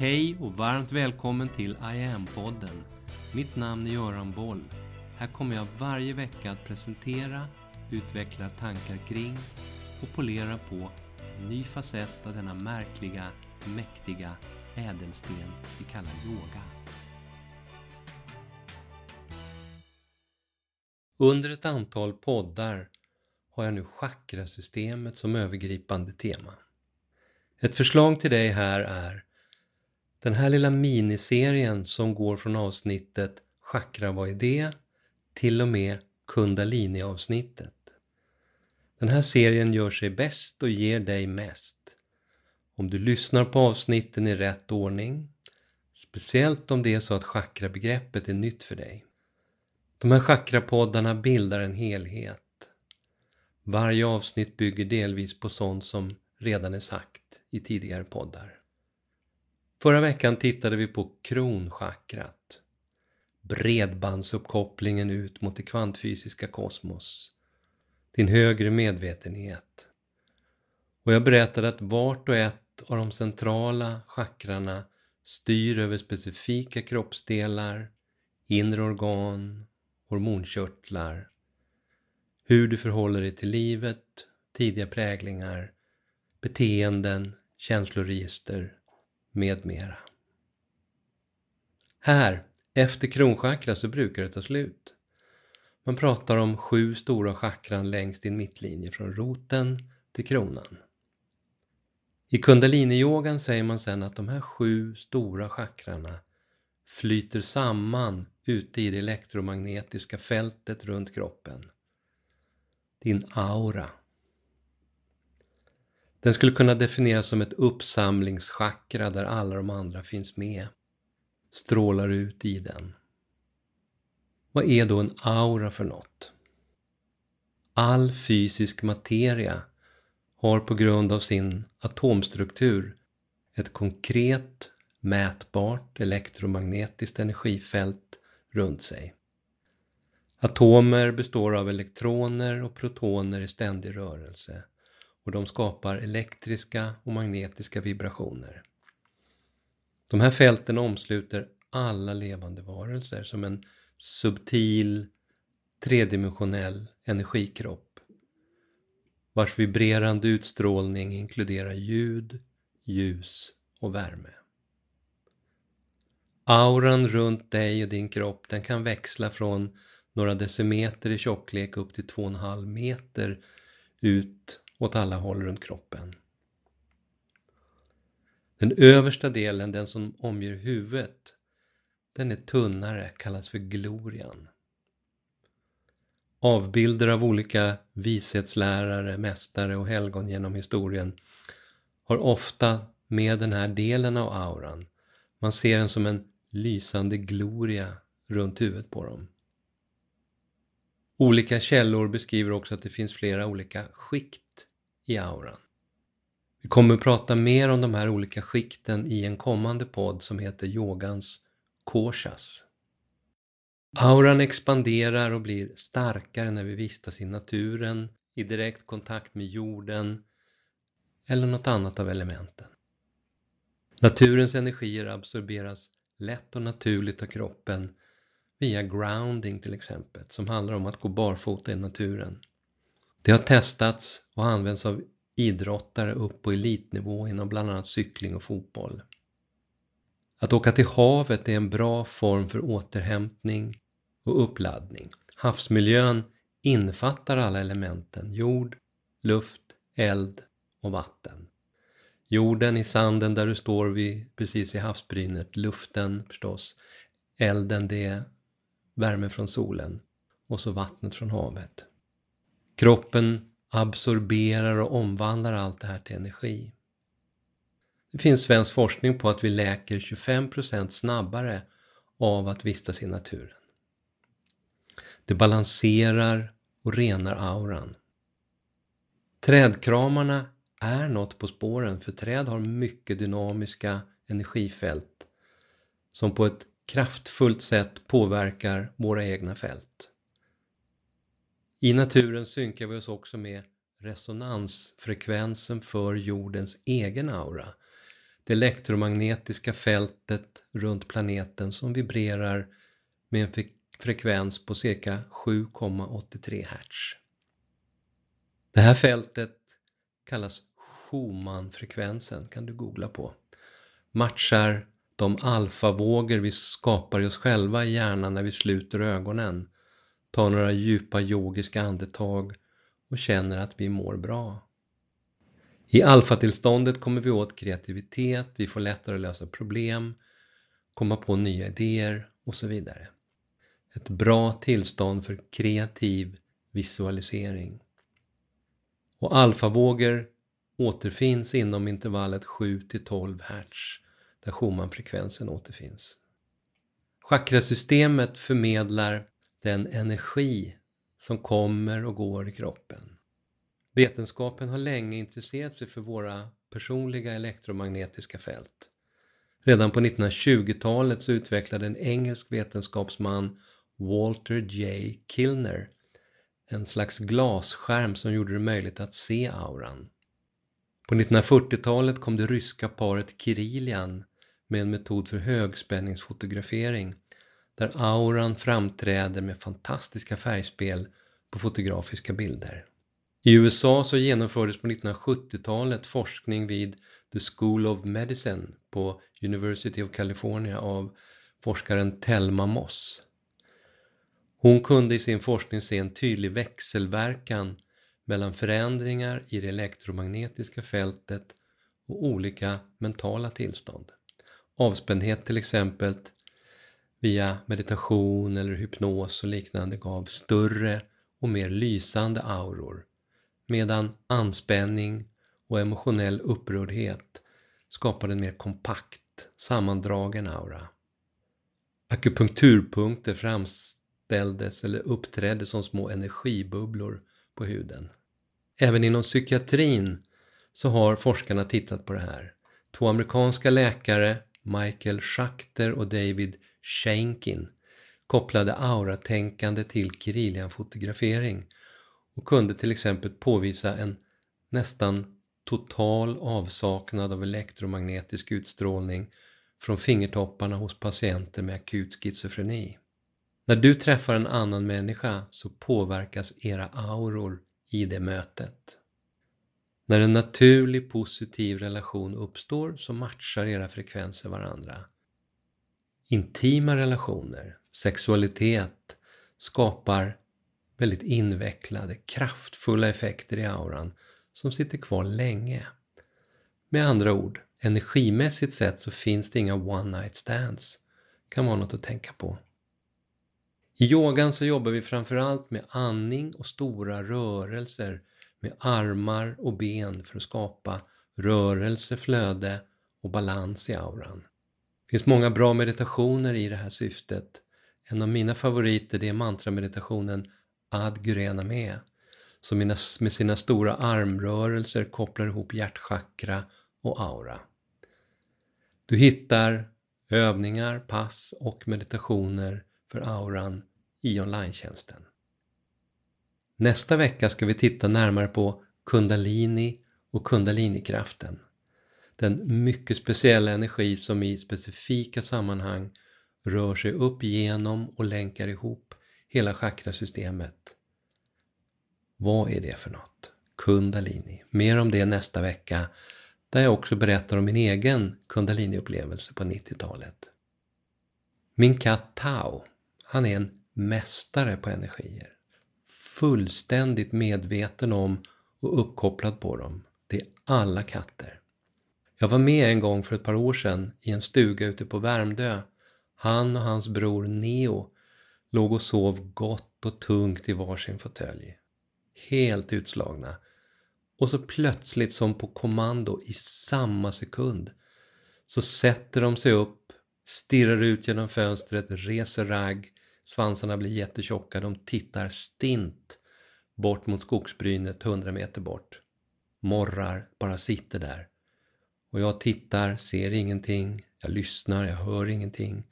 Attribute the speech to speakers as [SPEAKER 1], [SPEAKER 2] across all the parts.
[SPEAKER 1] Hej och varmt välkommen till I am-podden. Mitt namn är Göran Boll. Här kommer jag varje vecka att presentera, utveckla tankar kring och polera på en ny facett av denna märkliga, mäktiga ädelsten vi kallar yoga. Under ett antal poddar har jag nu chakrasystemet som övergripande tema. Ett förslag till dig här är den här lilla miniserien som går från avsnittet Chakra, vad är det? till och med Kundalini-avsnittet. Den här serien gör sig bäst och ger dig mest. Om du lyssnar på avsnitten i rätt ordning, speciellt om det är så att chakrabegreppet är nytt för dig. De här chakrapoddarna bildar en helhet. Varje avsnitt bygger delvis på sånt som redan är sagt i tidigare poddar. Förra veckan tittade vi på kronchakrat. Bredbandsuppkopplingen ut mot det kvantfysiska kosmos. Din högre medvetenhet. Och jag berättade att vart och ett av de centrala chakrarna styr över specifika kroppsdelar, inre organ, hormonkörtlar, hur du förhåller dig till livet, tidiga präglingar, beteenden, känsloregister med mera. Här, efter kronchakra, så brukar det ta slut. Man pratar om sju stora chakran längs din mittlinje från roten till kronan. I kundaliniyogan säger man sen att de här sju stora chakrarna flyter samman ute i det elektromagnetiska fältet runt kroppen. Din aura. Den skulle kunna definieras som ett uppsamlingschakra där alla de andra finns med. Strålar ut i den. Vad är då en aura för något? All fysisk materia har på grund av sin atomstruktur ett konkret, mätbart elektromagnetiskt energifält runt sig. Atomer består av elektroner och protoner i ständig rörelse och de skapar elektriska och magnetiska vibrationer. De här fälten omsluter alla levande varelser som en subtil tredimensionell energikropp vars vibrerande utstrålning inkluderar ljud, ljus och värme. Auran runt dig och din kropp den kan växla från några decimeter i tjocklek upp till 2,5 meter ut åt alla håll runt kroppen. Den översta delen, den som omger huvudet, den är tunnare, kallas för glorian. Avbilder av olika vishetslärare, mästare och helgon genom historien har ofta med den här delen av auran. Man ser den som en lysande gloria runt huvudet på dem. Olika källor beskriver också att det finns flera olika skikt i auran. Vi kommer att prata mer om de här olika skikten i en kommande podd som heter Yogans Koshas. Auran expanderar och blir starkare när vi vistas i naturen, i direkt kontakt med jorden eller något annat av elementen. Naturens energier absorberas lätt och naturligt av kroppen via grounding till exempel, som handlar om att gå barfota i naturen. Det har testats och använts av idrottare upp på elitnivå inom bland annat cykling och fotboll. Att åka till havet är en bra form för återhämtning och uppladdning. Havsmiljön innefattar alla elementen jord, luft, eld och vatten. Jorden i sanden där du står vid, precis i havsbrynet, luften förstås, elden det är värme från solen och så vattnet från havet. Kroppen absorberar och omvandlar allt det här till energi. Det finns svensk forskning på att vi läker 25% snabbare av att vistas i naturen. Det balanserar och renar auran. Trädkramarna är något på spåren för träd har mycket dynamiska energifält som på ett kraftfullt sätt påverkar våra egna fält. I naturen synkar vi oss också med resonansfrekvensen för jordens egen aura. det elektromagnetiska fältet runt planeten som vibrerar med en frekvens på cirka 7,83 Hz. Det här fältet kallas Schumann-frekvensen, kan du googla på. Matchar de alfavågor vi skapar i oss själva i hjärnan när vi sluter ögonen, tar några djupa yogiska andetag och känner att vi mår bra. I alfatillståndet kommer vi åt kreativitet, vi får lättare att lösa problem, komma på nya idéer och så vidare. Ett bra tillstånd för kreativ visualisering. Och alfavågor återfinns inom intervallet 7 12 Hz där Schumann-frekvensen återfinns. Chakrasystemet förmedlar den energi som kommer och går i kroppen. Vetenskapen har länge intresserat sig för våra personliga elektromagnetiska fält. Redan på 1920-talet så utvecklade en engelsk vetenskapsman Walter J. Kilner en slags glasskärm som gjorde det möjligt att se auran. På 1940-talet kom det ryska paret Kirilian med en metod för högspänningsfotografering där auran framträder med fantastiska färgspel på fotografiska bilder. I USA så genomfördes på 1970-talet forskning vid The School of Medicine på University of California av forskaren Thelma Moss. Hon kunde i sin forskning se en tydlig växelverkan mellan förändringar i det elektromagnetiska fältet och olika mentala tillstånd. Avspändhet till exempel via meditation eller hypnos och liknande gav större och mer lysande auror medan anspänning och emotionell upprördhet skapade en mer kompakt, sammandragen aura. Akupunkturpunkter framställdes eller uppträdde som små energibubblor på huden. Även inom psykiatrin så har forskarna tittat på det här. Två amerikanska läkare, Michael Schachter och David Shankin, kopplade auratänkande till Kirilian-fotografering och kunde till exempel påvisa en nästan total avsaknad av elektromagnetisk utstrålning från fingertopparna hos patienter med akut schizofreni. När du träffar en annan människa så påverkas era auror i det mötet. När en naturlig positiv relation uppstår så matchar era frekvenser varandra. Intima relationer, sexualitet, skapar väldigt invecklade, kraftfulla effekter i auran som sitter kvar länge. Med andra ord, energimässigt sett så finns det inga one night stands. kan vara något att tänka på. I yogan så jobbar vi framförallt med andning och stora rörelser med armar och ben för att skapa rörelse, flöde och balans i auran. Det finns många bra meditationer i det här syftet. En av mina favoriter är mantrameditationen Ad Gurena Me som med sina stora armrörelser kopplar ihop hjärtchakra och aura. Du hittar övningar, pass och meditationer för auran i online Nästa vecka ska vi titta närmare på kundalini och kundalinikraften. Den mycket speciella energi som i specifika sammanhang rör sig upp genom och länkar ihop hela chakrasystemet. Vad är det för något? Kundalini. Mer om det nästa vecka där jag också berättar om min egen kundaliniupplevelse på 90-talet. Min katt Tao, han är en mästare på energier. Fullständigt medveten om och uppkopplad på dem. Det är alla katter. Jag var med en gång för ett par år sedan i en stuga ute på Värmdö. Han och hans bror Neo låg och sov gott och tungt i varsin fåtölj. Helt utslagna. Och så plötsligt som på kommando i samma sekund så sätter de sig upp, stirrar ut genom fönstret, reser ragg, svansarna blir jättetjocka, de tittar stint bort mot skogsbrynet 100 meter bort. Morrar, bara sitter där. Och jag tittar, ser ingenting, jag lyssnar, jag hör ingenting.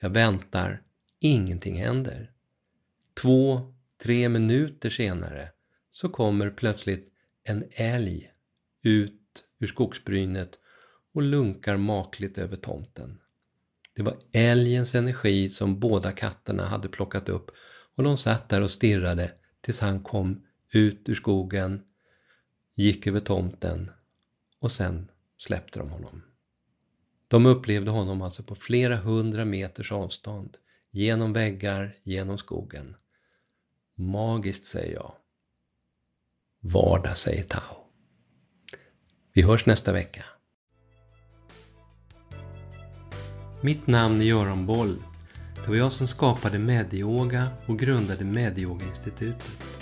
[SPEAKER 1] Jag väntar, Ingenting händer. Två, tre minuter senare så kommer plötsligt en älg ut ur skogsbrynet och lunkar makligt över tomten. Det var älgens energi som båda katterna hade plockat upp och de satt där och stirrade tills han kom ut ur skogen, gick över tomten och sen släppte de honom. De upplevde honom alltså på flera hundra meters avstånd, genom väggar, genom skogen. Magiskt säger jag. Vardag säger Tao. Vi hörs nästa vecka. Mitt namn är Göran Boll. Det var jag som skapade Medioga och grundade Medioga-institutet.